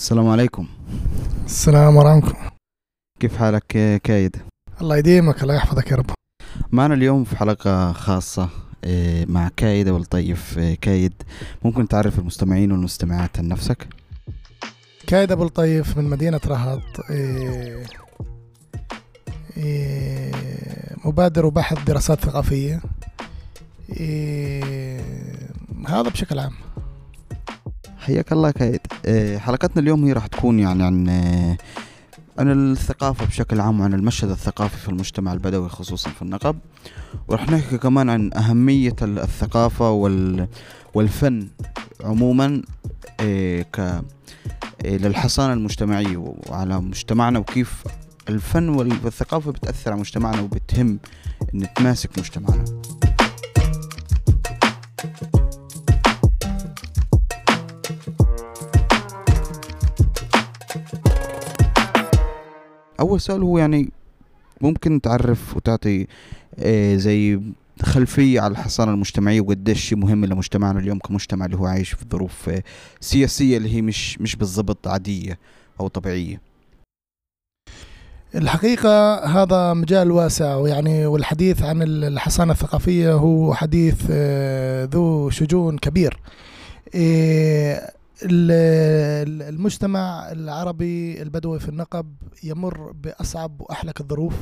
السلام عليكم. السلام ورحمة كيف حالك كايد؟ الله يديمك الله يحفظك يا رب. معنا اليوم في حلقة خاصة إيه، مع كايد والطيف إيه، كايد. ممكن تعرف المستمعين والمستمعات عن نفسك؟ كايد أبو الطيف من مدينة رهط إيه مبادر وباحث دراسات ثقافية هذا بشكل عام. حياك الله كايد إيه، حلقتنا اليوم هي راح تكون يعني عن إيه، عن الثقافة بشكل عام وعن المشهد الثقافي في المجتمع البدوي خصوصا في النقب. وراح نحكي كمان عن أهمية ال- الثقافة وال والفن عموما إيه، ك للحصانة المجتمعية وعلى مجتمعنا وكيف الفن وال- والثقافة بتأثر على مجتمعنا وبتهم إن تماسك مجتمعنا. أول سؤال هو يعني ممكن تعرف وتعطي آه، زي خلفية على الحصانة المجتمعية وقديش شيء مهم لمجتمعنا اليوم كمجتمع اللي هو عايش في ظروف آه، سياسية اللي هي مش مش بالضبط عادية أو طبيعية. الحقيقة هذا مجال واسع ويعني والحديث عن الحصانة الثقافية هو حديث آه، ذو شجون كبير. ال- المجتمع العربي البدوي في النقب يمر بأصعب وأحلك الظروف.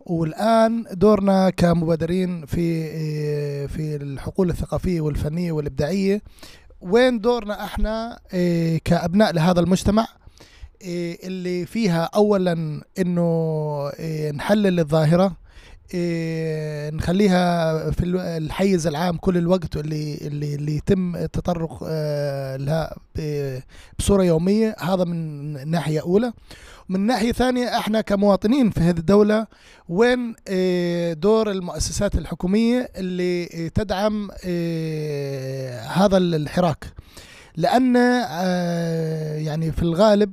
والآن دورنا كمبادرين في إيه، في الحقول الثقافية والفنية والإبداعية. وين دورنا إحنا إيه، كأبناء لهذا المجتمع؟ إيه، اللي فيها اولا إنه إيه، نحلل الظاهرة إيه، نخليها في ال- الحيز العام كل الوقت اللي اللي اللي يتم التطرق آه، لها بصورة يومية. هذا من ناحية أولى. من ناحية ثانية إحنا كمواطنين في هذه الدولة وين إيه، دور المؤسسات الحكومية اللي تدعم إيه، هذا الحراك؟ لأن آه، يعني في الغالب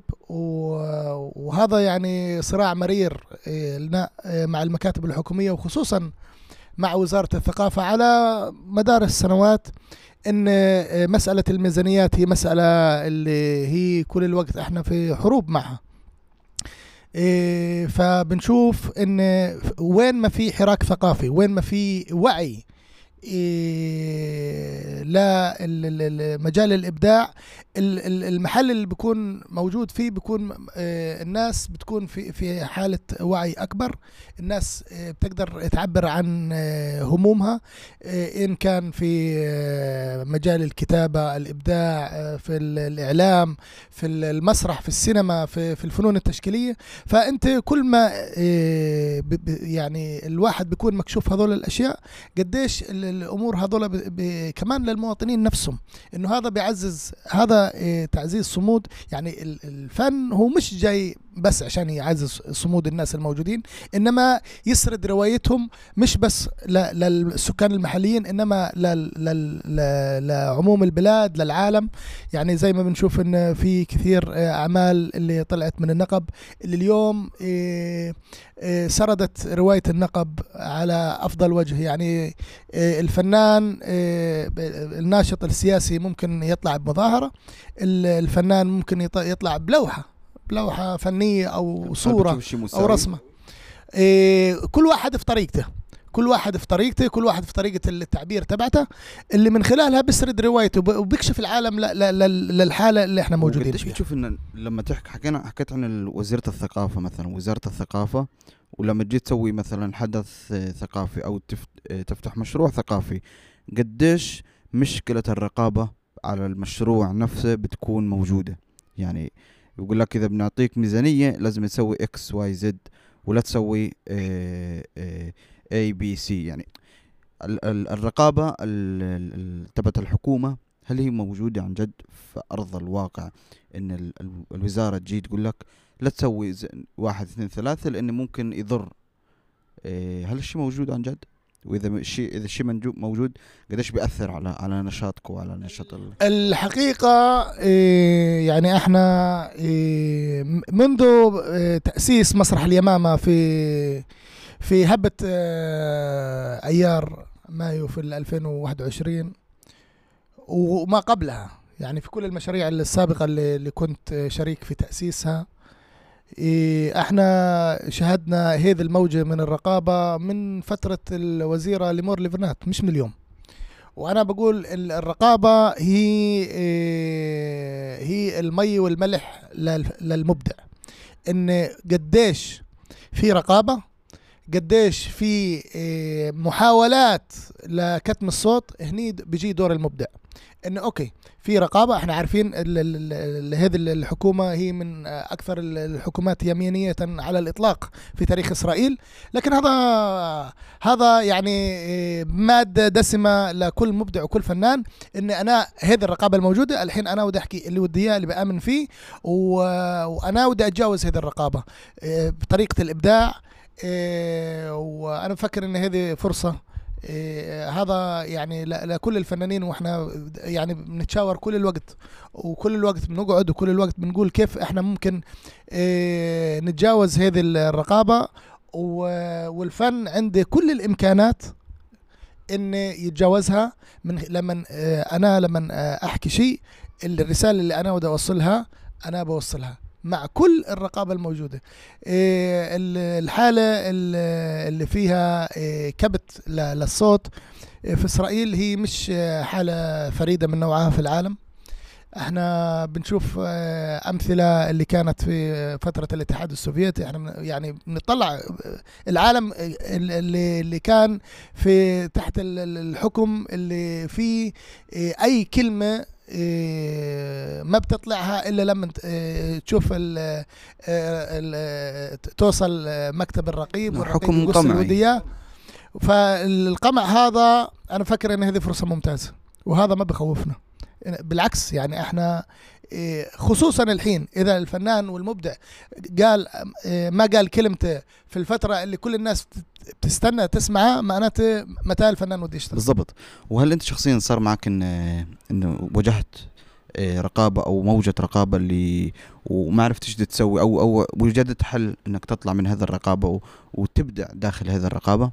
وهذا يعني صراع مرير آه، لنا آه، مع المكاتب الحكومية وخصوصا مع وزارة الثقافة على مدار السنوات إن آه، مسألة الميزانيات هي مسألة اللي هي كل الوقت إحنا في حروب معها. إيه، فبنشوف إن وين ما في حراك ثقافي وين ما في وعي إيه، لا ال- ال- مجال الإبداع ال- ال- المحل اللي بيكون موجود فيه بيكون آه، الناس بتكون في في حالة وعي أكبر. الناس آه، بتقدر تعبر عن آه، همومها إن كان في مجال الكتابة الإبداع في ال- الإعلام في ال- المسرح في السينما في في الفنون التشكيلية. فأنت كل ما يعني الواحد بيكون مكشوف هذول الأشياء قديش الأمور هذول كمان للمواطنين نفسهم إنه هذا بيعزز هذا إيه، تعزيز صمود. يعني ال- الفن هو مش جاي بس عشان يعزز صمود الناس الموجودين إنما يسرد روايتهم مش بس للسكان المحليين إنما لعموم البلاد للعالم. يعني زي ما بنشوف إن في كثير آه، أعمال اللي طلعت من النقب. اللي اليوم إيه، إيه، سردت رواية النقب على أفضل وجه. يعني الفنان الناشط السياسي ممكن يطلع بمظاهرة ال- الفنان ممكن يط- يطلع بلوحة. بلوحه فنية أو صورة أو؟ رسمة. إيه كل واحد في طريقته. كل واحد في طريقته كل واحد في طريقة التعبير تبعته. اللي من خلالها بيسرد روايته وب- وبيكشف العالم للحالة اللي إحنا موجودين فيها. بتشوف إن لما تحكي حكينا حكيت عن وزيرة الثقافة مثلا وزارة الثقافة ولما تجي تسوي مثلا حدث آه، ثقافي أو آه، تفتح مشروع ثقافي قديش مشكلة الرقابة على المشروع نفسه بتكون موجودة؟ يعني يقول لك إذا بنعطيك ميزانية لازم تسوي X Y Z ولا تسوي A B C يعني ال- ال- الرقابة ال- ال- ال- تبعت الحكومة هل هي موجودة عن جد في أرض الواقع؟ إن ال- ال- الوزارة تجي تقول لك لا تسوي واحد اثنين ثلاثة لأنه ممكن يضر. إيه، هل الشيء موجود عن جد؟ وإذا الشيء إذا الشيء موجود قديش بيأثر على على نشاطكم وعلى نشاط ال... الحقيقة إيه، يعني إحنا إيه، منذ إيه، تأسيس مسرح اليمامة في في هبة آه، أيار مايو في ال 2021 وما قبلها. يعني في كل المشاريع السابقة اللي, اللي كنت شريك في تأسيسها إيه، إحنا شهدنا هذه الموجة من الرقابة من فترة الوزيرة ليمور ليفرنات مش من اليوم. وأنا بقول ال- الرقابة هي إيه، هي المي والملح لل- للمبدع. إن قديش في رقابة قديش في إيه، محاولات لكتم الصوت هني بيجي دور المبدع. انه أوكي في رقابة. إحنا عارفين هذه الحكومة هي من أكثر ال- الحكومات يمينية على الإطلاق في تاريخ إسرائيل. لكن هذا هذا يعني مادة دسمة لكل مبدع وكل فنان إن أنا هذه الرقابة الموجودة الحين أنا ودي أحكي اللي ودي إياه اللي بآمن فيه وأنا ودي أتجاوز هذه الرقابة إيه، بطريقة الإبداع إيه، وأنا بفكر إن هذه فرصة. هذا يعني لكل الفنانين وإحنا يعني بنتشاور كل الوقت وكل الوقت بنقعد وكل الوقت بنقول كيف إحنا ممكن إيه، نتجاوز هذه الرقابة. والفن عنده كل الإمكانات ان يتجاوزها. من لما أنا لما أحكي شيء الرسالة اللي أنا بدي أوصلها أنا بوصلها. مع كل الرقابة الموجودة. إيه، ال- الحالة ال- اللي فيها إيه، كبت للصوت. إيه، في إسرائيل هي مش حالة فريدة من نوعها في العالم. إحنا بنشوف أمثلة اللي كانت في فترة الاتحاد السوفيتي. إحنا يعني بنطلع العالم اللي اللي كان في تحت ال- ال- الحكم اللي فيه أي كلمة ما بتطلعها إلا لما آه، تشوف ال آه، ال- توصل مكتب الرقيب والرقيب حكم يقص. الودية فالقمع هذا أنا فكر إن هذه فرصة ممتازة وهذا ما بخوفنا بالعكس يعني إحنا إيه، خصوصا الحين إذا الفنان والمبدع قال إيه، ما قال كلمته في الفترة اللي كل الناس بت- بتستنى تسمعها معناته متى الفنان بده يشتغل. بالضبط. وهل أنت شخصيا صار معك إن انه واجهت آه، رقابة أو موجة رقابة اللي وما عرفت إيش تسوي أو أو وجدت حل إنك تطلع من هذا الرقابة وتبدع داخل هذه الرقابة؟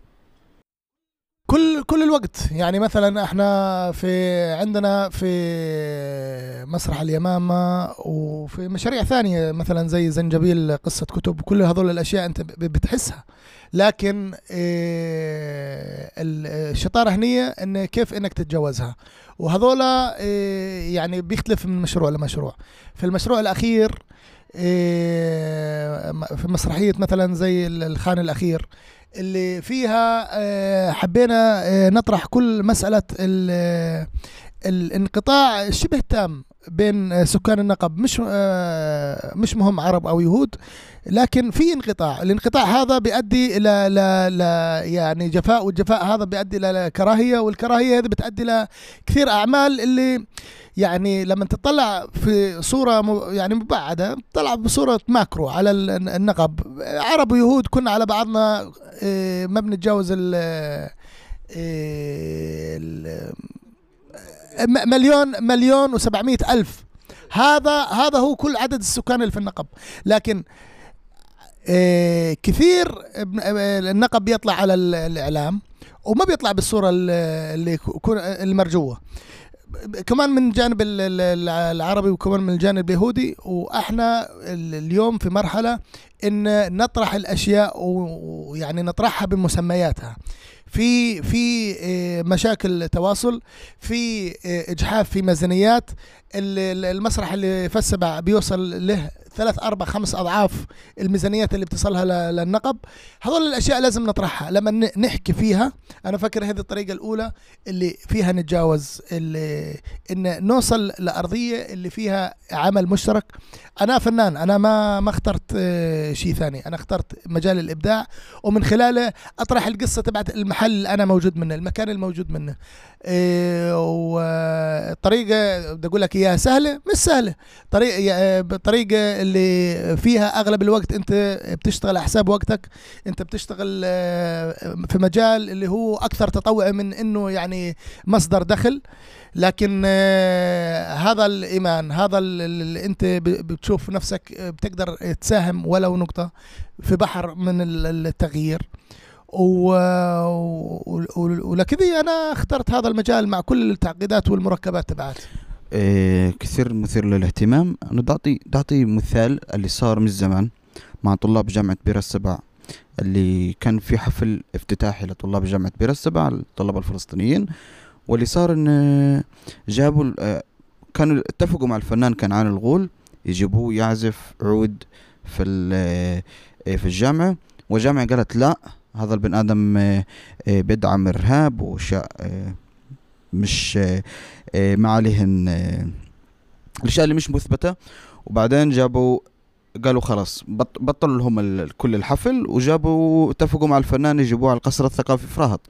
كل كل الوقت. يعني مثلا إحنا في عندنا في مسرح اليمامة وفي مشاريع ثانية مثلا زي زنجبيل قصة كتب كل هذول الأشياء أنت ب- بتحسها. لكن إيه، ال- الشطارة هنية إن كيف إنك تتجاوزها. وهذول إيه، يعني بيختلف من مشروع لمشروع. في المشروع الأخير م- في مسرحية مثلا زي ال- الخان الأخير اللي فيها آه، حبينا آه، نطرح كل مسألة ال- الانقطاع الشبه التام بين آه، سكان النقب مش آه، مش مهم عرب أو يهود لكن في انقطاع. الانقطاع هذا بيؤدي إلى ل- ل- يعني جفاء والجفاء هذا بيؤدي إلى كراهية والكراهية هذه بتؤدي إلى كثير أعمال اللي يعني لما تطلع في صورة يعني مبعدة تطلع بصورة ماكرو على ال- النقب. عرب ويهود كنا على بعضنا إيه، ما بنتجاوز ال مليون مليون وسبعمية ألف. هذا هذا هو كل عدد السكان اللي في النقب. لكن إيه، كثير ابن- النقب بيطلع على ال- الإعلام وما بيطلع بالصورة ال- اللي المرجوة. كمان من جانب ال- ال- العربي وكمان من الجانب اليهودي وأحنا ال- اليوم في مرحلة إن نطرح الأشياء ويعني نطرحها بمسمياتها. في في إيه، مشاكل تواصل في إيه، إجحاف في ميزانيات المسرح اللي في السبع بيوصل له ثلاث أربع خمس أضعاف الميزانيات اللي بتصلها للنقب. هذول الأشياء لازم نطرحها. لما نحكي فيها أنا فاكر هذه الطريقة الأولى اللي فيها نتجاوز اللي إن نوصل لأرضية اللي فيها عمل مشترك. أنا فنان أنا ما ما اخترت آه، شيء ثاني. أنا اخترت مجال الإبداع ومن خلاله أطرح القصة تبعت المحل اللي أنا موجود منه المكان الموجود منه. إيه، والطريقة بدي أقول لك اياها سهلة مش سهلة. طريقة بطريقه اللي فيها أغلب الوقت أنت بتشتغل على حساب وقتك. أنت بتشتغل آه، في مجال اللي هو أكثر تطوعي من إنه يعني مصدر دخل. لكن آه، هذا الإيمان هذا ال- ال- اللي أنت بتشوف نفسك بتقدر تساهم ولو نقطة في بحر من ال- التغيير. و... و... ولكذا أنا اخترت هذا المجال مع كل التعقيدات والمركبات آه، كثير مثير للاهتمام. أنا تعطي تعطي مثال اللي صار من زمان مع طلاب جامعة بير السبع اللي كان في حفل افتتاحي لطلاب جامعة بير السبع الطلبة الفلسطينيين. واللي صار إن جابوا آه، كانوا اتفقوا مع الفنان كنعان الغول يجيبوه يعزف عود في آه، في الجامعة. والجامعة قالت لا هذا البن آدم آه، بيدعم إرهاب وأشياء مش آه، ما عليهن آه، الأشياء اللي مش مثبتة. وبعدين جابوا قالوا خلاص بط بطلوا لهم كل الحفل وجابوا اتفقوا مع الفنان يجيبوه على القصر الثقافي في رهط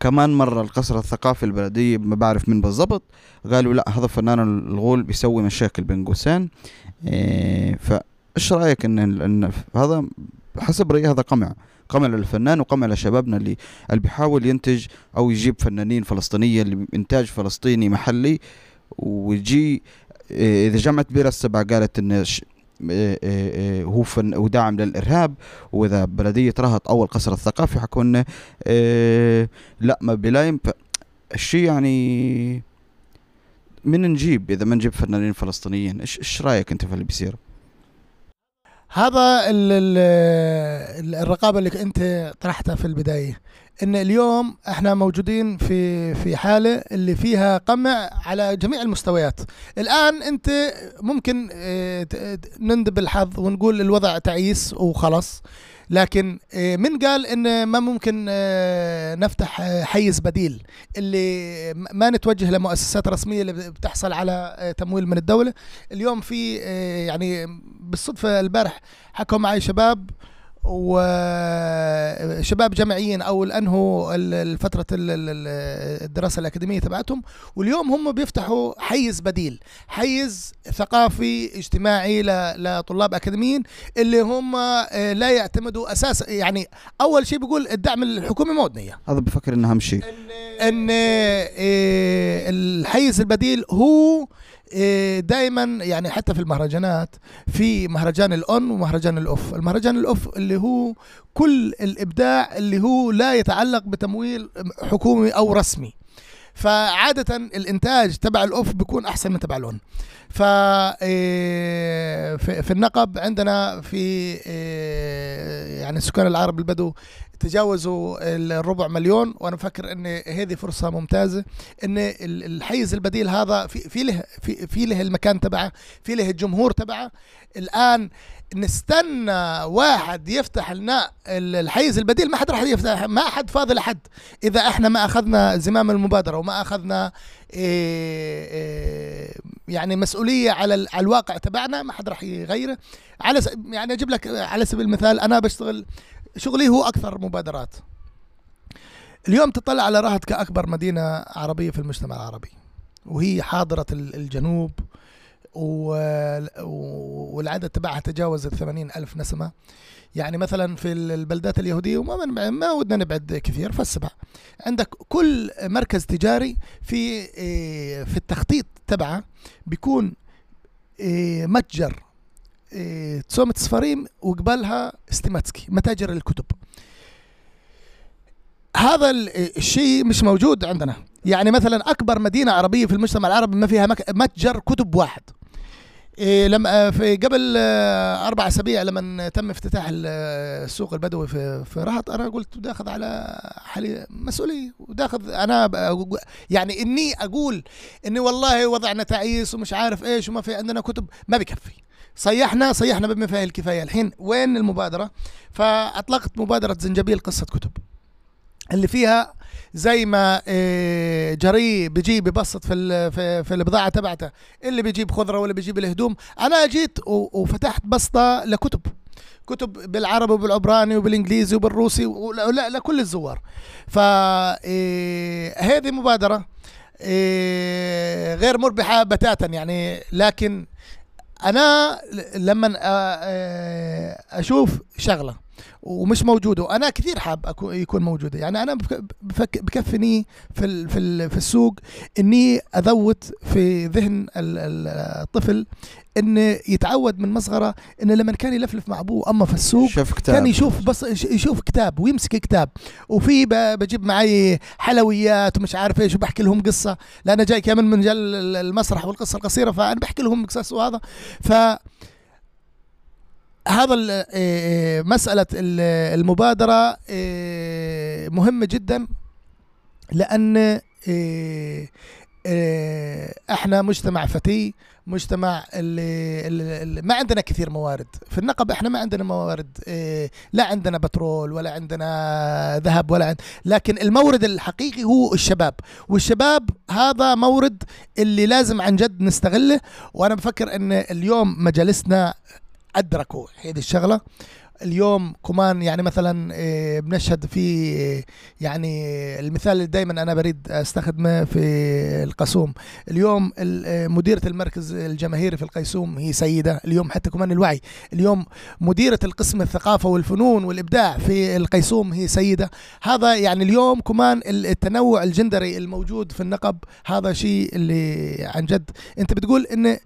كمان مرة القصر الثقافي البلدية ما بعرف مين بالضبط قالوا لا هذا فنان الغول بيسوي مشاكل بين قوسين إيه فايش رأيك إن إن هذا حسب رأيي هذا قمع. قمع للفنان وقمع لشبابنا اللي اللي بيحاول ينتج أو يجيب فنانين فلسطينيه اللي انتاج فلسطيني محلي. ويجي إيه، إذا جامعه بير السبع قالت إن إيه، إيه، هو فن وداعم للإرهاب. وإذا بلدية رهط أو القصر الثقافي حكوا انه لا ما بيلايم ف- الشيء يعني؟ من نجيب إذا ما نجيب فنانين فلسطينيين؟ إيش رأيك أنت في اللي بيصير؟ هذا ال ال ال- الرقابة اللي انت طرحتها في البداية إن اليوم إحنا موجودين في في حالة اللي فيها قمع على جميع المستويات. الآن أنت ممكن ت- نندب الحظ ونقول الوضع تعيس وخلاص. لكن آه، من قال إن ما ممكن آه، نفتح آه، حيز بديل اللي ما نتوجه لمؤسسات رسمية اللي بتحصل على تمويل من الدولة. اليوم في يعني بالصدفة البارح حكوا معي شباب وشباب جامعيين أو الانهوا ال- فتره ال- ال- الدراسة الأكاديمية تبعتهم واليوم هم بيفتحوا حيز بديل حيز ثقافي اجتماعي لطلاب أكاديميين اللي هم آه، لا يعتمدوا أساسا يعني أول شيء بيقول الدعم الحكومي ما ودنيه هذا بفكر إنه أهم شيء. إن آه، الحيز البديل هو دائما يعني حتى في المهرجانات في مهرجان الاون ومهرجان الأوف. المهرجان الأوف اللي هو كل الإبداع اللي هو لا يتعلق بتمويل حكومي أو رسمي. فعادة الإنتاج تبع الأوف بيكون أحسن من تبع الأون ف إيه، في النقب عندنا في إيه، يعني سكان العرب البدو تجاوزوا الربع مليون وأنا بفكر إن هذه فرصة ممتازة إن ال- الحيز البديل هذا في في له في, في له المكان تبعه في له الجمهور تبعه. الآن نستنى واحد يفتح لنا ال- الحيز البديل. ما حد راح يفتح ما حد فاضي لحد إذا إحنا ما أخذنا زمام المبادرة وما أخذنا إيه إيه يعني مسؤولية على على الواقع تبعنا ما حد راح يغيره. على يعني أجيب لك على سبيل المثال أنا بشتغل شغلي هو أكثر مبادرات. اليوم تطلع على رهط كأكبر مدينة عربية في المجتمع العربي وهي حاضرة ال- الجنوب والعدد تبعها تجاوز الثمانين ألف نسمة. يعني مثلا في ال- البلدات اليهودية وما ما ودنا نبعد كثير فالسبع. عندك كل مركز تجاري في إيه، في التخطيط تبعه بيكون إيه، متجر إيه، تسومة سفاريم وقبالها ستيماتسكي متاجر الكتب. هذا ال- الشيء مش موجود عندنا. يعني مثلا أكبر مدينة عربية في المجتمع العربي ما فيها متجر كتب واحد. إيه لما في قبل آه، أربع أسابيع لما تم افتتاح ال- السوق البدوي في في رهط أنا قلت داخذ على حالي مسؤولية وداخذ أنا يعني إني أقول إني والله وضعنا تعيس ومش عارف إيش وما في عندنا كتب ما بكفي. صيحنا صيحنا بما فيه الكفاية. الحين وين المبادرة؟ فأطلقت مبادرة زنجبيل قصة كتب اللي فيها زي ما آه، جري بيجي ببسط في في, البضاعة تبعته. اللي بيجيب خضرة واللي بيجيب الهدوم. أنا جيت وفتحت بسطة لكتب. كتب بالعربي وبالعبراني وبالإنجليزي وبالروسي ولا- لا لكل الزوار. فهذه مبادرة آه، غير مربحة بتاتا يعني. لكن أنا لما آه، آه، أشوف شغلة ومش موجودة. وأنا كثير حاب أكون يكون موجودة. يعني أنا بكفني في ال في ال في السوق إني أذوت في ذهن ال- ال- الطفل انه يتعود من مصغره انه لما كان يلفلف مع أبوه. أما في السوق شاف كتاب. كان يشوف بس يش- يشوف كتاب ويمسك كتاب. وفي بجيب معي حلويات ومش عارف إيش وبحكي لهم قصة. لأن جاي كامل من مجال ال- المسرح والقصة القصيرة فأنا بحكي لهم قصص وهذا. ف هذا إيه، إيه، مسألة ال- المبادرة إيه، مهمة جدا لأن إحنا مجتمع فتي مجتمع اللي, اللي, ما عندنا كثير موارد. في النقب إحنا ما عندنا موارد إيه لا عندنا بترول ولا عندنا ذهب ولا عند لكن المورد الحقيقي هو الشباب. والشباب هذا مورد اللي لازم عن جد نستغله. وأنا بفكر إن اليوم مجالسنا أدركوا هذه الشغلة. اليوم كمان يعني مثلا إيه، بنشهد في إيه، يعني المثال اللي دائما أنا بريد أستخدمه في القسوم اليوم ال- إيه، مديرة المركز الجماهيري في القيسوم هي سيدة. اليوم حتى كمان الوعي. اليوم مديرة القسم الثقافة والفنون والإبداع في القيسوم هي سيدة. هذا يعني اليوم كمان ال- التنوع الجندري الموجود في النقب هذا شيء اللي عن جد. أنت بتقول إن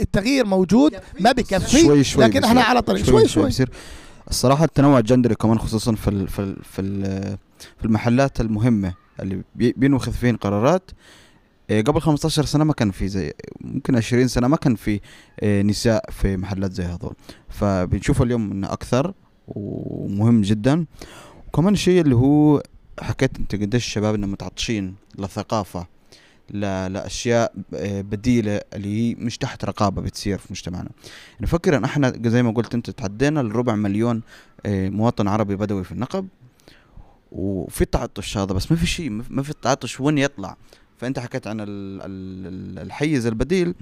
التغيير موجود ما بكفي شوي شوي لكن إحنا. على طريق شوي شوي بيصير الصراحة التنوع الجندري كمان خصوصا في ال في ال في, ال في المحلات المهمة اللي بي- بينوخذ فيهن قرارات. إيه، قبل 15 سنة ما كان في زي ممكن 20 سنة ما كان في إيه، نساء في محلات زي هذول. فبنشوف اليوم إنه أكثر ومهم جدا. وكمان الشيء اللي هو حكيت أنت قديش الشباب إنهم متعطشين للثقافة. لأشياء آه، بديلة اللي هي مش تحت رقابة بتصير في مجتمعنا. نفكر إن إحنا زي ما قلت أنت تعدينا الربع مليون آه، مواطن عربي بدوي في النقب وفي تعطش هذا بس ما في شيء ما في- تعطش وين يطلع. فأنت حكيت عن ال- ال- ال- الحيز البديل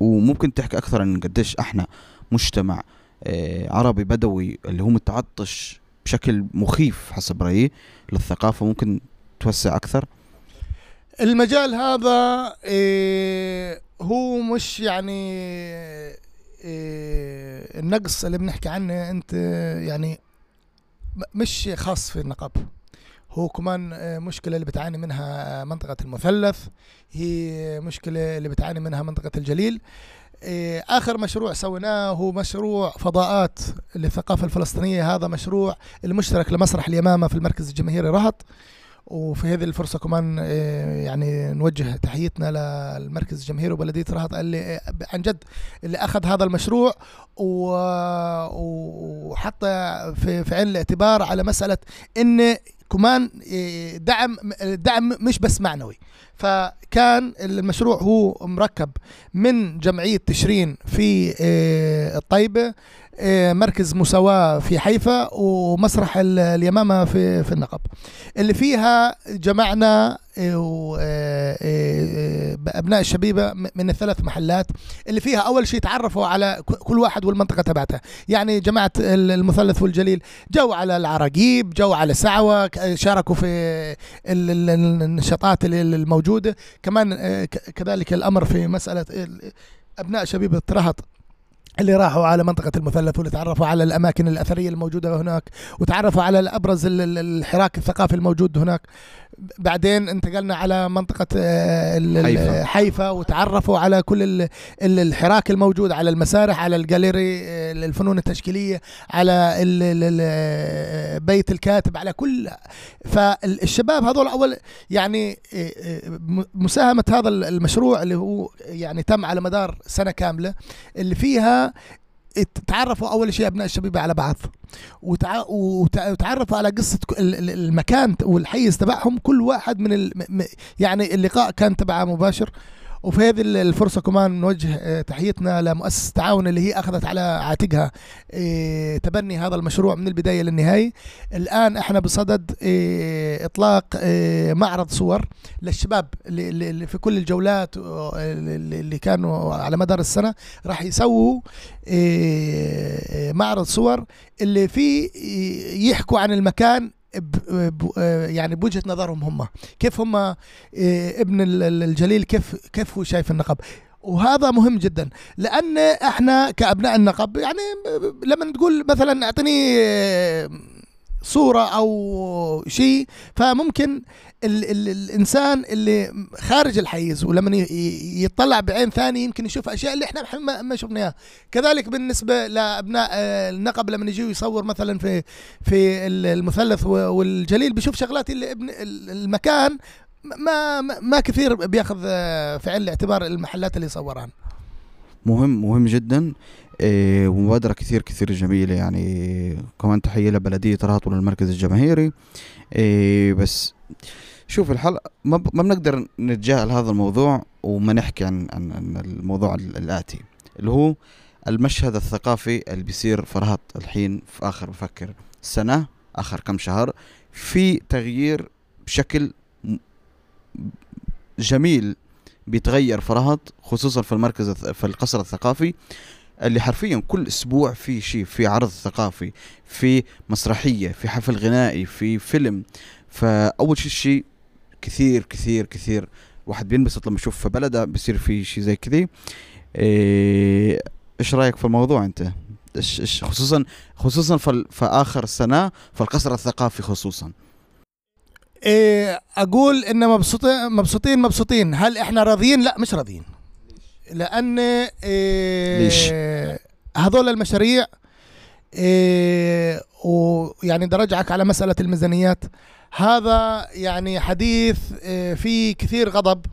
وممكن تحكي أكثر عن قديش إحنا مجتمع آه، عربي بدوي اللي هو متعطش بشكل مخيف حسب رأيي للثقافة ممكن توسع أكثر. المجال هذا إيه هو مش يعني إيه النقص اللي بنحكي عنه أنت يعني مش خاص في النقب هو كمان آه، مشكلة اللي بتعاني منها منطقة المثلث هي مشكلة اللي بتعاني منها منطقة الجليل. إيه، آخر مشروع سويناه هو مشروع فضاءات للثقافة الفلسطينية. هذا مشروع المشترك لمسرح اليمامة في المركز الجماهيري رهط. وفي هذه الفرصة كمان آه، يعني نوجه تحيتنا للمركز الجماهيري وبلدية رهط اللي آه، عن جد اللي أخذ هذا المشروع و- وحط في في عين الاعتبار على مسألة إن كمان آه، دعم دعم مش بس معنوي. فكان المشروع هو مركب من جمعية تشرين في آه، الطيبة آه، مركز مساواة في حيفا ومسرح ال- اليمامة في في النقب. اللي فيها جمعنا آه، و- آه، آه، أبناء الشبيبة من الثلاث محلات اللي فيها أول شيء تعرفوا على كل واحد والمنطقة تبعتها يعني جماعة ال- المثلث والجليل جو على العراقيب جو على سعوة شاركوا في ال- ال- ال- النشاطات ال- ال- الموجودة. كمان آه، كذلك الأمر في مسألة ال- أبناء شبيبة رهط اللي راحوا على منطقة المثلث واللي تعرفوا على الأماكن الأثرية الموجودة هناك وتعرفوا على ال- الحراك الثقافي الموجود هناك. بعدين انتقلنا على منطقة آه، حيفا. حيفا وتعرفوا على كل ال- ال- الحراك الموجود على المسارح على الجاليري آه، الفنون التشكيلية على آه، بيت الكاتب على كل فالشباب هذول أول يعني مساهمة هذا المشروع اللي هو يعني تم على مدار سنة كاملة اللي فيها تعرفوا أول شيء أبناء الشبيبة على بعض. وتع... وتع- وتعرفوا على قصة المكان والحيز تبعهم. كل واحد من يعني اللقاء كان تبعه مباشر. وفي هذه ال- الفرصة كمان نوجه آه، تحيتنا لمؤسسة التعاون اللي هي أخذت على عاتقها آه، تبني هذا المشروع من البداية للنهاية. الآن إحنا بصدد آه، إطلاق معرض صور للشباب اللي, في كل الجولات اللي كانوا على مدار السنة. راح يسووا معرض صور اللي فيه يحكوا عن المكان يعني بوجهة نظرهم هم. كيف هم آه، ابن ال- ال- الجليل كيف كيف هو شايف النقب؟ وهذا مهم جدا لأن إحنا كأبناء النقب يعني لما تقول مثلا أعطني صورة أو شيء فممكن ال ال الإنسان اللي خارج الحيز ولما يطلع بعين ثانية يمكن يشوف أشياء اللي إحنا ما, ما شفناها كذلك بالنسبة لأبناء النقب لما يجي يصور مثلا في في المثلث والجليل بيشوف شغلات اللي ابن المكان ما ما كثير بياخذ في عين الاعتبار المحلات اللي صورها مهم مهم جدا. إيه ومبادرة كثير كثير جميلة يعني. كمان تحية لبلدية رهط وللمركز الجماهيري. إيه بس شوف الحلقة ما, ما بنقدر نتجاهل هذا الموضوع وما نحكي عن, عن, عن الموضوع الآتي. اللي هو المشهد الثقافي اللي بيصير في رهط الحين في آخر بفكر سنة آخر كم شهر في تغيير بشكل جميل بيتغير في رهط خصوصا في المركز في القصر الثقافي اللي حرفيا كل أسبوع في شيء في عرض ثقافي في مسرحية في حفل غنائي في فيلم. فأول شيء شيء كثير كثير كثير واحد بينبسط لما يشوف في بلده بيصير في شيء زي كذي. إيه، إيش رأيك في الموضوع أنت؟ خصوصا خصوصا في آخر سنة في القصر الثقافي خصوصا. إيه أقول إن مبسوطين مبسوطين مبسوطين. هل إحنا راضيين؟ لا مش راضيين. لأن إيه ليش؟ هذول المشاريع إيه ويعني درجعك على مسألة الميزانيات. هذا يعني حديث إيه فيه كثير غضب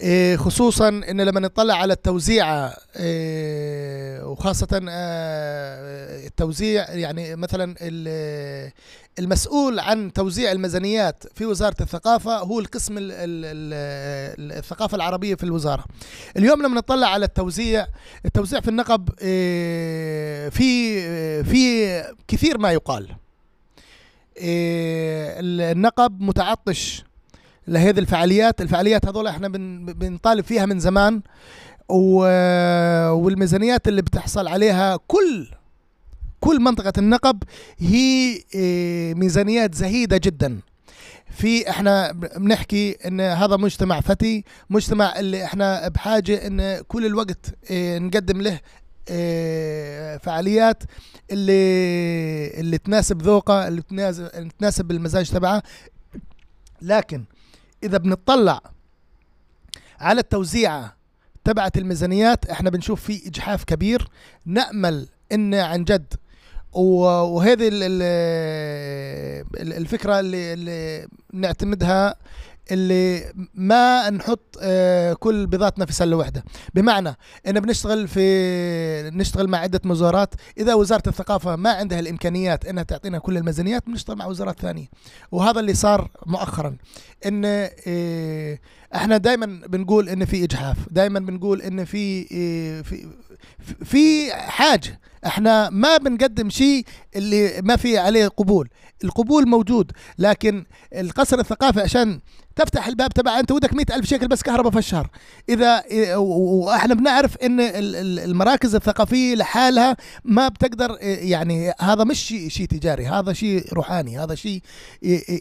إيه خصوصا إن لما نطلع على التوزيع إيه وخاصة آه، التوزيع يعني مثلا المسؤول عن توزيع الميزانيات في وزارة الثقافة هو القسم الثقافة العربية في الوزارة. اليوم لما نطلع على التوزيع التوزيع في النقب إيه في في كثير ما يقال. إيه النقب متعطش لهذه الفعاليات الفعاليات هذول إحنا بنطالب فيها من زمان والميزانيات اللي بتحصل عليها كل كل منطقة النقب هي آه، ميزانيات زهيدة جدا. في إحنا بنحكي إن هذا مجتمع فتي مجتمع اللي إحنا بحاجة إن كل الوقت آه، نقدم له آه، فعاليات اللي اللي تناسب ذوقه اللي تناسب المزاج تبعه. لكن إذا بنطلع على التوزيعه تبعت الميزانيات إحنا بنشوف في إجحاف كبير. نأمل إن عن جد وهذه الفكرة اللي, اللي نعتمدها اللي ما نحط آه، كل بيضاتنا في سلة واحدة. بمعنى إن بنشتغل في نشتغل مع عدة وزارات إذا وزارة الثقافة ما عندها الإمكانيات إنها تعطينا كل الميزانيات بنشتغل مع وزارات ثانية. وهذا اللي صار مؤخرا. إن آه، إحنا دائما بنقول إن في إجحاف. دائما بنقول إن في آه، في في حاجة إحنا ما بنقدم شيء اللي ما في عليه قبول. القبول موجود لكن القصر الثقافي عشان تفتح الباب تبع أنت ودك مئة ألف شيكل بس كهرباء في الشهر. إذا وإحنا بنعرف إن المراكز الثقافية لحالها ما بتقدر يعني هذا مش شيء شيء تجاري هذا شيء روحاني هذا شيء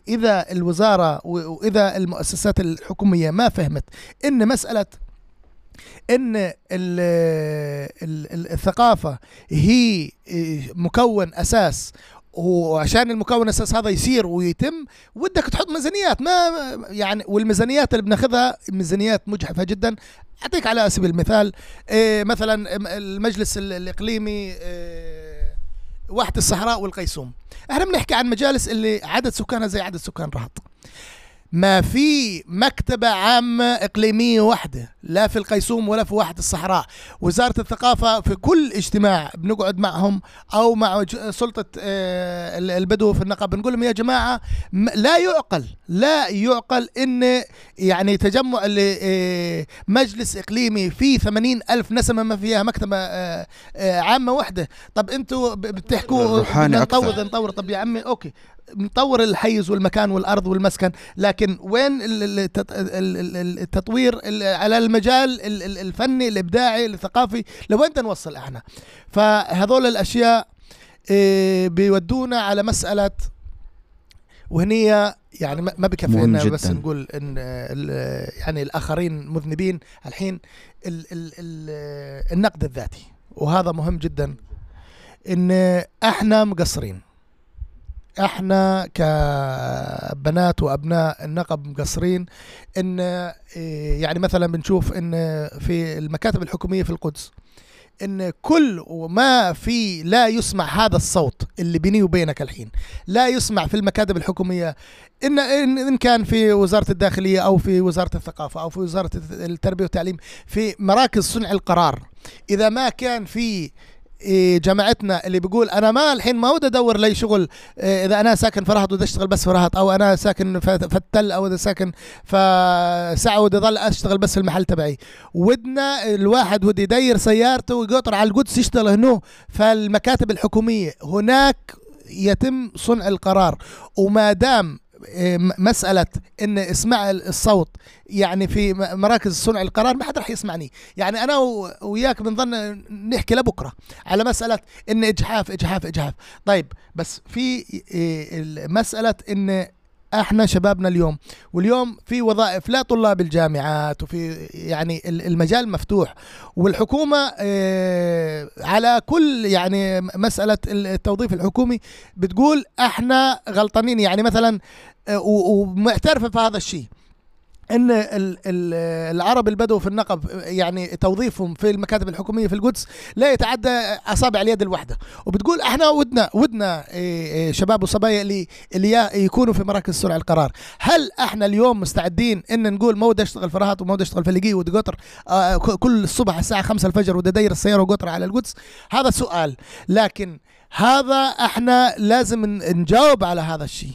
إذا الوزارة وإذا المؤسسات الحكومية ما فهمت إن مسألة إن الثقافة هي مكون أساس وعشان المكون الاساس هذا يصير ويتم ودك تحط ميزانيات. ما يعني والميزانيات اللي بناخذها ميزانيات مجحفة جدا. أعطيك على سبيل المثال إيه مثلا المجلس الإقليمي إيه واحد الصحراء والقيسوم. إحنا بنحكي عن مجالس اللي عدد سكانها زي عدد سكان رهط. ما في مكتبة عامة إقليمية واحدة لا في القيسوم ولا في واحة الصحراء. وزارة الثقافة في كل اجتماع بنقعد معهم أو مع سلطة آه، البدو في النقب بنقول لهم يا جماعة لا يعقل لا يعقل إن يعني تجمع آه، مجلس إقليمي فيه ثمانين ألف نسمة ما فيها مكتبة آه، عامة واحدة. طب أنتوا بتحكوا نطور نطور. طب يا عمي أوكي. نطور الحيز والمكان والأرض والمسكن لكن وين التطوير على المجال الفني الإبداعي الثقافي لوين بدنا نوصل إحنا؟ فهذول الأشياء آه، بيودونا على مسألة وهنية يعني ما بكفي بس نقول إن يعني الآخرين مذنبين الحين ال ال ال النقد الذاتي وهذا مهم جدا إن إحنا مقصرين. إحنا كبنات وأبناء النقب مقصرين إن إيه، يعني مثلا بنشوف إن في المكاتب الحكومية في القدس إن كل ما في لا يسمع هذا الصوت اللي بيني وبينك الحين لا يسمع في المكاتب الحكومية إن إن كان في وزارة الداخلية أو في وزارة الثقافة أو في وزارة التربية والتعليم في مراكز صنع القرار إذا ما كان في إيه، جماعتنا اللي بيقول أنا ما الحين ما ودي أدور لي شغل إيه، إذا أنا ساكن في رهط ودي أشتغل بس في رهط أو أنا ساكن في التل أو إذا ساكن في ساعة ودي اضل أشتغل بس في المحل تبعي. ودنا الواحد ودي يدير سيارته ويقطر على القدس يشتغل هنا فالمكاتب الحكومية. هناك يتم صنع القرار وما دام إيه، م- مسألة إن اسمع الصوت يعني في مراكز صنع القرار ما حد راح يسمعني. يعني أنا و- وياك بنظن نحكي لبكرة على مسألة إن إجحاف إجحاف إجحاف. طيب بس في إيه، ال- مسألة إن إحنا شبابنا اليوم. واليوم في وظائف لا طلاب الجامعات وفي يعني ال- المجال مفتوح. والحكومة آه، على كل يعني مسألة التوظيف الحكومي بتقول إحنا غلطانين. يعني مثلا آه، ومعترفة في هذا الشيء. إن ال- ال- العرب البدو في النقب يعني توظيفهم في المكاتب الحكومية في القدس لا يتعدى أصابع اليد الواحدة. وبتقول إحنا ودنا ودنا إيه، إيه، شباب وصبايا اللي اللي يكونوا في مراكز صنع القرار. هل إحنا اليوم مستعدين إن نقول ما ودي اشتغل في رهط وما ودي اشتغل في لقي ودي قطر آه، كل الصبح الساعة 5 الفجر ودي ادير السيارة وقطر على القدس؟ هذا سؤال. لكن هذا إحنا لازم نجاوب على هذا الشيء.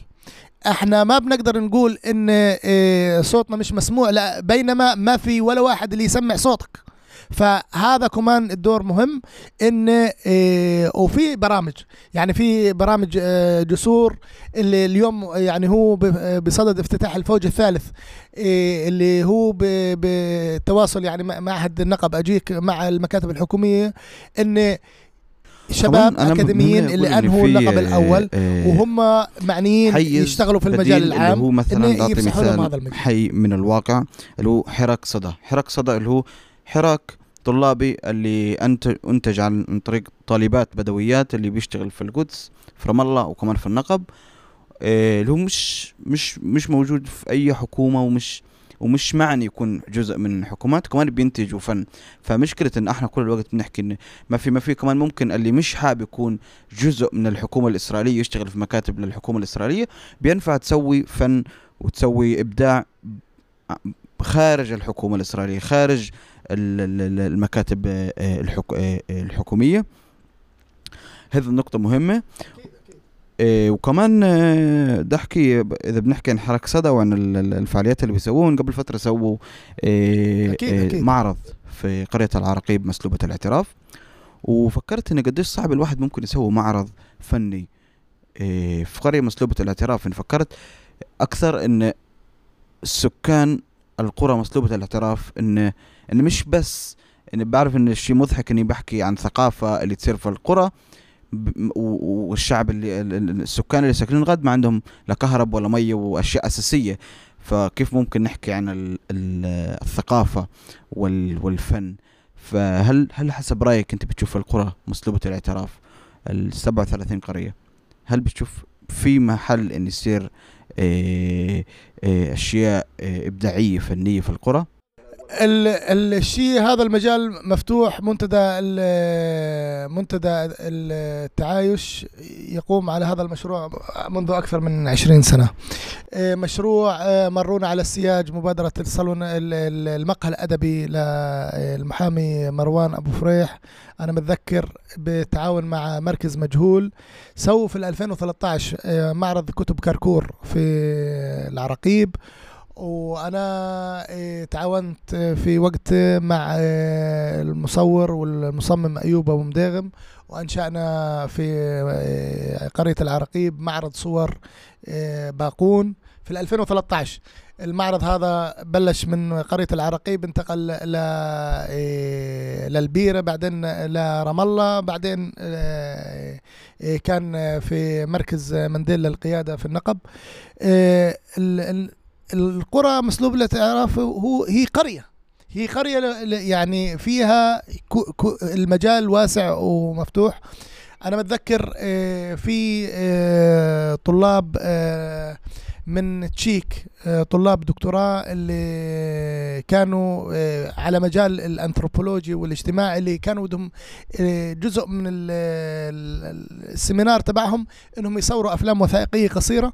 إحنا ما بنقدر نقول إن إيه، صوتنا مش مسموع لا بينما ما في ولا واحد اللي يسمع صوتك. فهذا كمان الدور مهم إن إيه، وفي برامج. يعني في برامج آه، جسور اللي اليوم يعني هو بصدد افتتاح الفوج الثالث إيه، اللي هو بالتواصل يعني مع معهد النقب أجيك مع المكاتب الحكومية إن شباب أكاديميين اللي أنهوا اللقب الأول آه، وهم معنيين يشتغلوا في المجال بديل اللي العام هو مثلا إن بعطي مثال المجال. حي من الواقع اللي هو حراك صدى حراك صدى اللي هو حراك طلابي اللي أنتج عن طريق طالبات بدويات اللي بيشتغل في القدس في رام الله وكمان في النقب آه، اللي هو مش مش مش موجود في أي حكومة ومش ومش معني يكون جزء من الحكومات كمان بينتجوا فن فمشكلة إن إحنا كل الوقت بنحكي إن ما في ما في كمان ممكن اللي مش حابب يكون جزء من الحكومة الإسرائيلية يشتغل في مكاتب للحكومة الإسرائيلية بينفع تسوي فن وتسوي إبداع خارج الحكومة الإسرائيلية خارج ال- ال- ال- المكاتب آه، آه، آه، الحكومية. هذه النقطة مهمة. إيه وكمان آه، ده احكي إذا بنحكي عن حركة صدى وعن ال- ال- الفعاليات اللي بيسووهم قبل فترة سووا إيه أكيد- إيه أكيد. معرض في قرية العراقيب مسلوبة الاعتراف وفكرت إن قديش صعب الواحد ممكن يسوي معرض فني إيه في قرية مسلوبة الاعتراف إن فكرت أكثر إن السكان القرى مسلوبة الاعتراف إن إن مش بس إن بعرف إن الشيء مضحك إني بحكي عن ثقافة اللي تصير في القرى والشعب اللي ال- ال- السكان اللي ساكنين غد ما عندهم لا كهرب ولا مية وأشياء أساسية. فكيف ممكن نحكي عن ال- ال- الثقافة وال- والفن؟ فهل هل حسب رأيك أنت بتشوف القرى مسلوبه الاعتراف ال 37 قرية هل بتشوف في محل إن يصير إيه إيه أشياء إيه إبداعية فنية في القرى؟ ال- الشيء هذا المجال مفتوح منتدى منتدى التعايش يقوم على هذا المشروع منذ أكثر من 20 سنة. آه، مشروع آه، مرونا على السياج مبادرة الصالون ال- ال- المقهى الأدبي للمحامي مروان أبو فريح. أنا متذكر بالتعاون مع مركز مجهول. سووا في 2013 آه، معرض كتب كركور في العراقيب. وأنا إيه، تعاونت في وقت مع إيه، المصور والمصمم أيوب أبو مداغم وأنشأنا في إيه، قرية العراقيب معرض صور باقون في 2013 المعرض هذا بلش من قرية العراقيب انتقل ل للبيرة بعدين لرام الله بعدين كان في مركز منديل للقيادة في النقب. ال- ال- القرى مسلوب الاعتراف هو هي قرية. هي قرية يعني فيها المجال واسع ومفتوح. أنا بتذكر آه، في آه، طلاب آه، من تشيك طلاب دكتوراه اللي كانوا على مجال الأنثروبولوجي والاجتماع اللي كانوا بدهم جزء من ال- ال- السيمينار تبعهم إنهم يصوروا أفلام وثائقية قصيرة.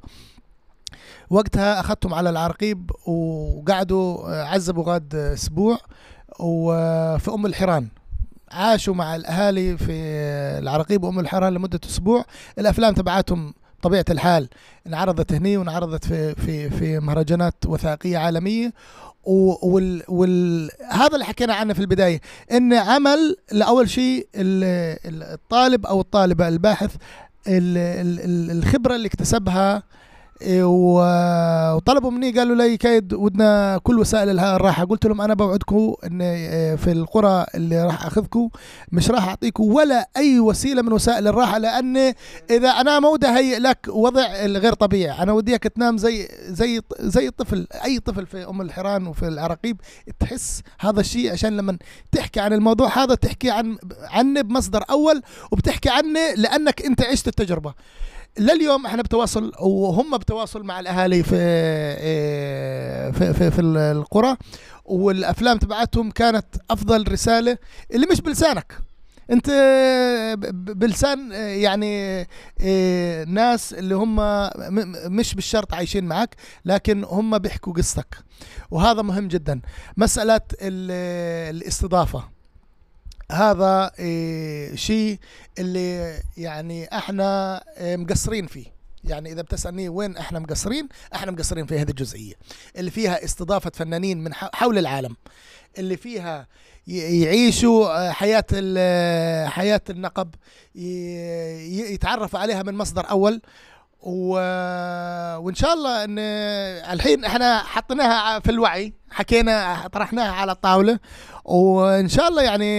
وقتها أخذتهم على العرقيب وقعدوا آه، عذبوا غاد أسبوع. وفي أم الحيران. عاشوا مع الأهالي في العرقيب وأم الحيران لمدة أسبوع. الأفلام تبعاتهم طبيعة الحال. انعرضت هني وانعرضت في في في مهرجانات وثائقية عالمية. وال وال هذا اللي حكينا عنه في البداية. إن عمل لأول شيء ال- ال- الطالب أو الطالبة الباحث ال- ال- ال- الخبرة اللي اكتسبها وطلبوا مني قالوا لي كايد ودنا كل وسائل الراحة. قلت لهم أنا بوعدكم إن إيه، في القرى اللي راح أخذكم مش راح أعطيكم ولا أي وسيلة من وسائل الراحة لأن إذا أنا ما ودي أهيئ لك وضع الغير طبيعي. أنا وديك تنام زي زي زي الطفل أي طفل في أم الحيران وفي العراقيب تحس هذا الشيء عشان لما تحكي عن الموضوع هذا تحكي عن عنه بمصدر أول وبتحكي عنه لأنك أنت عشت التجربة. لليوم إحنا بتواصل وهم بتواصل مع الأهالي في إيه، في في, في القرى والأفلام تبعتهم كانت أفضل رسالة اللي مش بلسانك. أنت بلسان يعني إيه، ناس اللي هم مش بالشرط عايشين معك لكن هم بيحكوا قصتك وهذا مهم جدا. مسألة ال- الاستضافة. هذا إيه، شيء اللي يعني إحنا إيه، مقصرين فيه. يعني إذا بتسألني وين إحنا مقصرين إحنا مقصرين في هذه الجزئية. اللي فيها استضافة فنانين من حول العالم. اللي فيها يعيشوا آه، حياة حياة النقب يتعرفوا عليها من مصدر أول. و... وإن شاء الله إن الحين إحنا حطيناها في الوعي حكينا طرحناها على الطاولة. وإن شاء الله يعني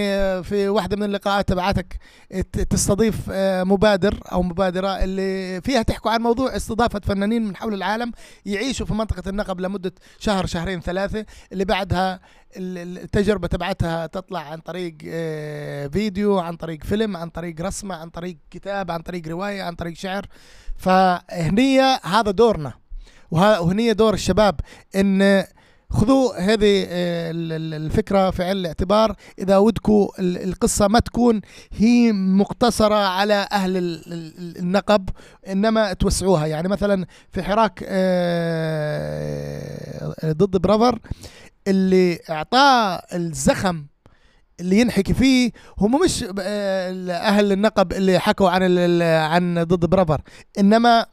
في واحدة من اللقاءات تبعتك ت- تستضيف آه، مبادر أو مبادرة اللي فيها تحكوا عن موضوع استضافة فنانين من حول العالم يعيشوا في منطقة النقب لمدة شهر شهرين ثلاثة اللي بعدها ال- ال- التجربة تبعتها تطلع عن طريق آه، فيديو عن طريق فيلم عن طريق رسمة عن طريق كتاب عن طريق رواية عن طريق شعر. فهنية هذا دورنا وه- وهنية دور الشباب إن خذوا هذه آه، ال- ال- الفكرة في عين الاعتبار. إذا ودكم ال- القصة ما تكون هي مقتصرة على أهل ال- ال- النقب إنما توسعوها. يعني مثلا في حراك آه، ضد براذر اللي أعطاه الزخم اللي ينحكي فيه هم مش آه، أهل النقب اللي حكوا عن عن ضد براذر إنما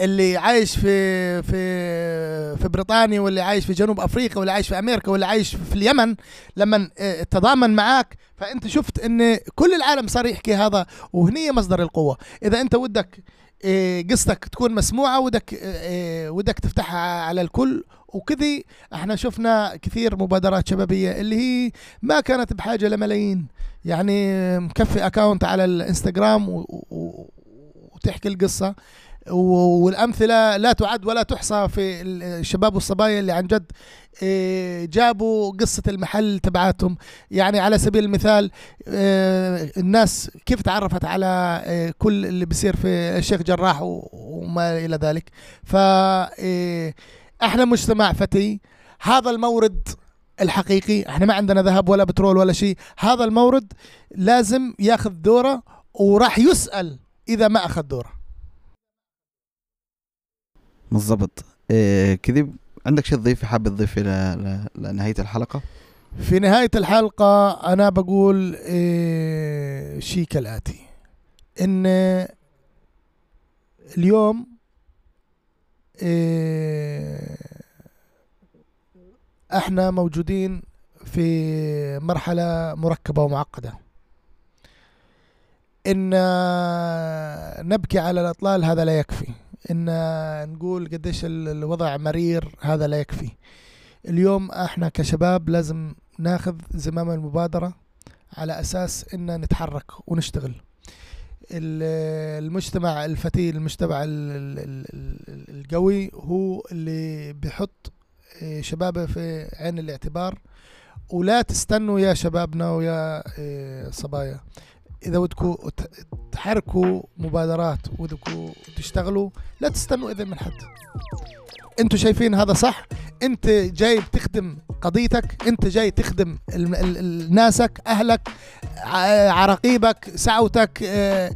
اللي عايش في في في بريطانيا واللي عايش في جنوب أفريقيا واللي عايش في أمريكا واللي عايش في اليمن لما آه، تضامن معاك فأنت شفت إن كل العالم صار يحكي هذا وهني مصدر القوة. إذا أنت ودك آه، قصتك تكون مسموعة ودك آه، ودك تفتحها على الكل. وكذي إحنا شفنا كثير مبادرات شبابية اللي هي ما كانت بحاجة لملايين. يعني مكفي أكاونت على الإنستغرام وتحكي القصة. والأمثلة لا تعد ولا تحصى في الشباب والصبايا اللي عن جد إيه، جابوا قصة المحل تبعاتهم. يعني على سبيل المثال إيه، الناس كيف تعرفت على إيه، كل اللي بيصير في الشيخ جراح وما إلى ذلك. ف إحنا مجتمع فتي هذا المورد الحقيقي إحنا ما عندنا ذهب ولا بترول ولا شيء. هذا المورد لازم ياخذ دورة وراح يسأل إذا ما أخذ دورة. بالضبط. إيه كذب. عندك شيء تضيفه حاب تضيفه لنهاية الحلقة؟ في نهاية الحلقة أنا بقول إيه شيء كالآتي. إن اليوم إيه إحنا موجودين في مرحلة مركبة ومعقدة. إن نبكي على الأطلال هذا لا يكفي. إن نقول قديش ال- الوضع مرير هذا لا يكفي. اليوم إحنا كشباب لازم ناخذ زمام المبادرة على أساس إن نتحرك ونشتغل. ال- المجتمع الفتي المجتمع ال- ال- ال- ال- القوي هو اللي بيحط إيه، شباب في عين الاعتبار. ولا تستنوا يا شبابنا ويا إيه، صبايا. إذا بدكم ت- تحركوا مبادرات وبدكم تشتغلوا لا تستنوا اذن من حد. أنتوا شايفين هذا صح؟ انت جاي بتخدم قضيتك انت جاي تخدم ناسك أهلك عراقيبك سعوتك آه،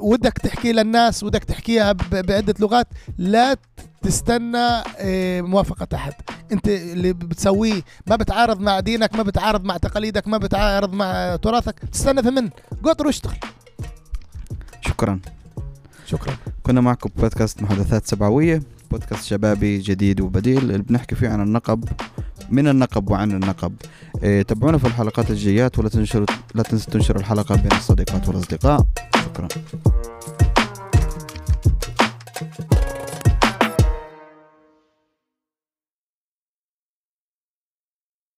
ودك تحكي للناس ودك تحكيها ب- بعدة لغات لا تستنى آه، موافقة أحد. أنت اللي بتسويه ما بتعارض مع دينك ما بتعارض مع تقاليدك ما بتعارض مع تراثك تستنى من قطر واشتغل. شكرا. شكرا. كنا معكم بودكاست محادثات سبعوية بودكاست شبابي جديد وبديل اللي بنحكي فيه عن النقب من النقب وعن النقب. إيه تابعونا في الحلقات الجايات ولا تنشروا لا تنسوا تنشروا الحلقة بين الصديقات والأصدقاء. شكرا.